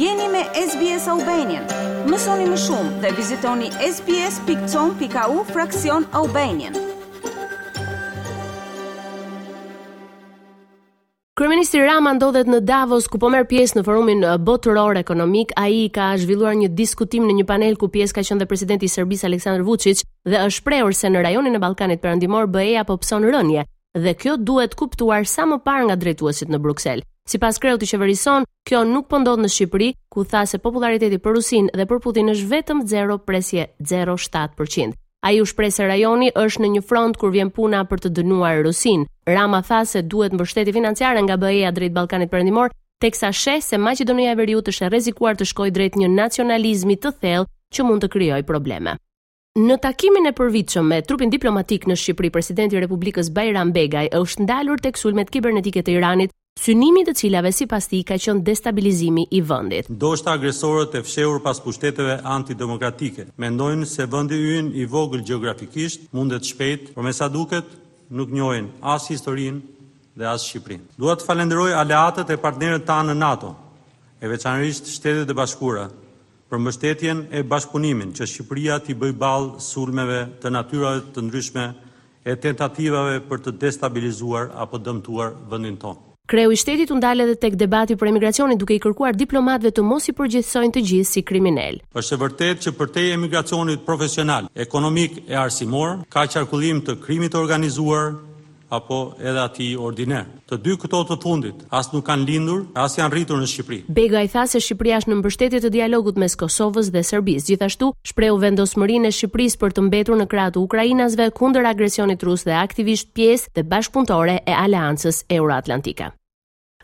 Jeni me SBS Albanian. Mësoni më shumë dhe vizitoni sbs.com.au fraksion Albanian. Kryeministri Rama ndodhet në Davos ku po merr pjesë në forumin botëror ekonomik. Ai ka zhvilluar një diskutim në një panel ku pjesë ka qenë dhe presidenti i Serbisë Aleksandar Vučić dhe është shprehur se në rajonin e Ballkanit Perëndimor BE-ja po pëson rënie dhe kjo duhet kuptuar sa më parë nga drejtuesit në Bruksel. Sipas kreut të qeverisë, kjo nuk po ndodh në Shqipëri, ku tha se popullariteti për Rusinë dhe për Putin është vetëm 0 presje 07% Ai u shpreh se rajoni është në një front kur vjen puna për të dënuar Rusinë. Rama tha se duhet mbështetje financiare nga BE-ja drejt Ballkanit Perëndimor, teksa sheh se Maqedonia e Veriut është e rrezikuar të shkojë drejt një nacionalizmi të thellë që mund të krijojë probleme. Në takimin e përvitshëm me trupin diplomatik në Shqipëri, presidenti i Republikës Bajram Begaj është ndalur tek sulmet kibernetike të Iranit synimi i të cilave sipas tij ka qenë destabilizimi i vendit. Ndoshta agresorët e fshehur pas pushteteve antidemokratike mendojnë se vendi ynë i vogël gjeografikisht mundet shpejt, por me sa duket nuk njohin as historinë dhe as Shqipërinë. Dua të falenderoj aleatët e partnerët tanë në NATO, e veçanërisht Shtetet e Bashkuara, për mbështetjen e bashkëpunimin që Shqipëria t'i bëjë ballë sulmeve të natyrave të ndryshme e tentativave për të destabilizuar apo dëmtuar vendin tonë. Kreu i shtetit u ndal edhe tek debati për emigracionin duke i kërkuar diplomatëve të mos i përgjithësojnë të gjithë si kriminelë. Është e vërtetë që përtej emigracionit profesional, ekonomik e arsimor, ka qarkullim të krimit të organizuar, apo edhe atij ordiner. Të dy këto të fundit as nuk kanë lindur, as janë rritur në Shqipëri. Begaj tha se Shqipëria është në mbështetje të dialogut mes Kosovës dhe Serbisë. Gjithashtu, shprehu vendosmërinë e Shqipërisë për të mbetur në krah të ukrainasve kundër agresionit rus dhe aktivisht pjesë dhe bashkëpunëtore e Aleancës Euroatlantike.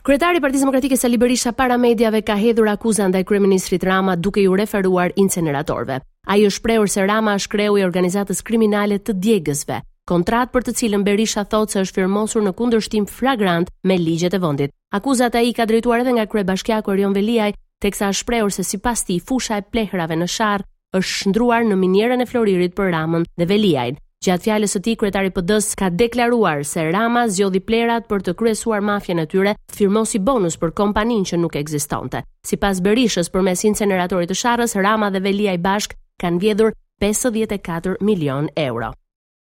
Kryetari i Partisë Demokratike Sali Berisha para mediave ka hedhur akuza ndaj kryeministrit Rama duke iu referuar inceneratorëve. Ai është shprehur se Rama është kreu i organizatës kriminale të djegësve, kontratë për të cilën Berisha thotë se është firmosur në kundërshtim flagrant me ligjet e vendit. Akuzat ai i ka drejtuar edhe nga kryebashkiaku Erion Veliaj, teksa është shprehur se sipas tij fusha e plehrave në Sharr është shndërruar në minierën e floririt për Ramën dhe Veliajn. Gjatë fjalës së tij kryetari i PD-së ka deklaruar se Rama zgjodhi plehrat për të kryesuar mafien e tyre, firmosi bonus për kompaninë që nuk ekzistonte. Sipas Berishës, përmes inceneratorit të Sharrës, Rama dhe Veliaj bashkë kanë vjedhur 54 milionë euro.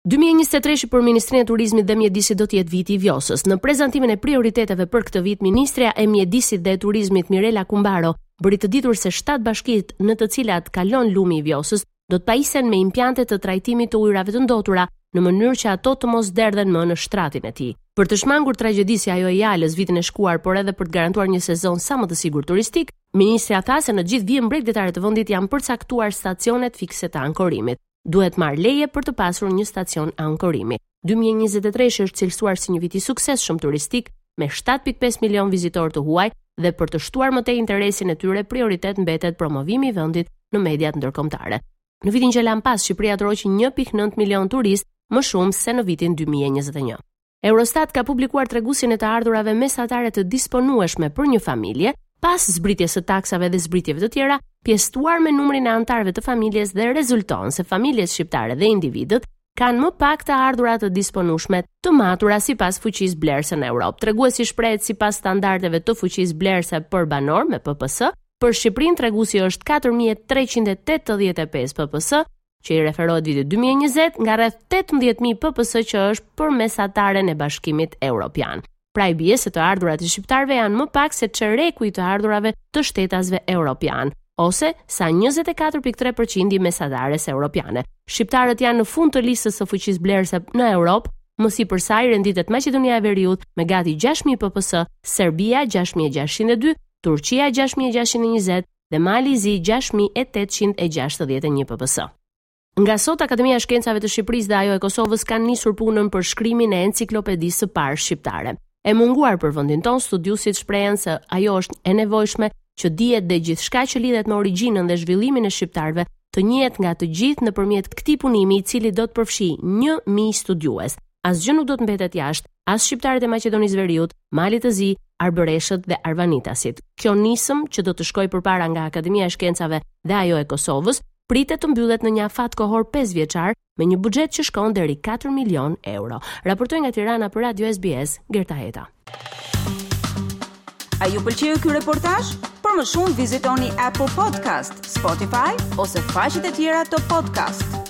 2023 për Ministrinë e Turizmit dhe Mjedisit do të jetë viti i Vjosës. Në prezantimin e prioriteteve për këtë vit, Ministrja e Mjedisit dhe e Turizmit Mirela Kumbaro bëri të ditur se shtatë bashkitë në të cilat kalon lumi i Vjosës do të pajisen me impiante të trajtimit të ujërave të ndotura në mënyrë që ato të mos derdhen më në shtratin e tij. Për të shmangur tragjedi si ajo e Jalës vitin e shkuar, por edhe për të garantuar një sezon sa më të sigurt turistik, ministrja tha se në gjithë vijën bregdetare të vendit janë përcaktuar stacionet fikse të ankorimit. duhet marrë leje për të pasur një stacion ankorimi. 2023 është cilësuar si një vit i suksesshëm turistik me 7.5 milion vizitorë të huaj dhe për të shtuar më tej interesin e tyre prioritet mbetet promovimi i vendit në mediat ndërkombëtare. Në vitin që lamë pas, Shqipëria tërhoqi 1.9 milion turistë më shumë se në vitin 2021. Eurostat ka publikuar treguesin e të ardhurave mesatare të disponueshme për një familje, pas zbritjes së taksave dhe zbritjeve të tjera, pjesëtuar me numrin e anëtarëve të familjes dhe rezulton se familjet shqiptare dhe individët kanë më pak të ardhura të disponueshme të matura sipas fuqisë blerëse në Europë. Treguesi shprehet sipas standardeve të fuqisë blerëse për banor me PPS, për Shqipërinë treguesi është 4385 PPS, që i referohet vitit 2020 nga rreth 18000 PPS që është për mesataren e Bashkimit Europian. Pra i bie se të ardhurat e shqiptarëve janë më pak se çereku i të ardhurave të shtetasve europianë ose sa 24.3% i mesatares europiane. Shqiptarët janë në fund të listës së fuqisë blerëse në Europë, më sipër saj renditet Maqedonia e Veriut me gati 6000 PPS, Serbia 6602, Turqia 6620, dhe Mali i Zi 6861 pps. Nga sot Akademia e Shkencave të Shqipërisë dhe ajo e Kosovës kanë nisur punën për shkrimin e enciklopedisë së parë shqiptare. E munguar për vendin tonë, studiuesit shprehen se ajo është e nevojshme që dijet dhe gjithçka që lidhet me origjinën dhe zhvillimin e shqiptarëve të njihet nga të gjithë nëpërmjet këtij punimi i cili do të përfshijë 1000 studiues. Asgjë nuk do të mbetet jashtë, as shqiptarët e Maqedonisë Veriut, Malit të Zi, arbëreshët dhe arvanitasit. Kjo nisëm që do të shkojë përpara nga Akademia e Shkencave dhe ajo e Kosovës, pritet të mbyllet në një afat kohor 5 vjeçar me një buxhet që shkon deri 4 milion euro. Raportoj nga Tirana për Radio SBS, Gerta Heta. A ju pëlqeu ky reportazh? Për më shumë vizitoni Apple Podcast, Spotify ose faqet e tjera të podcast.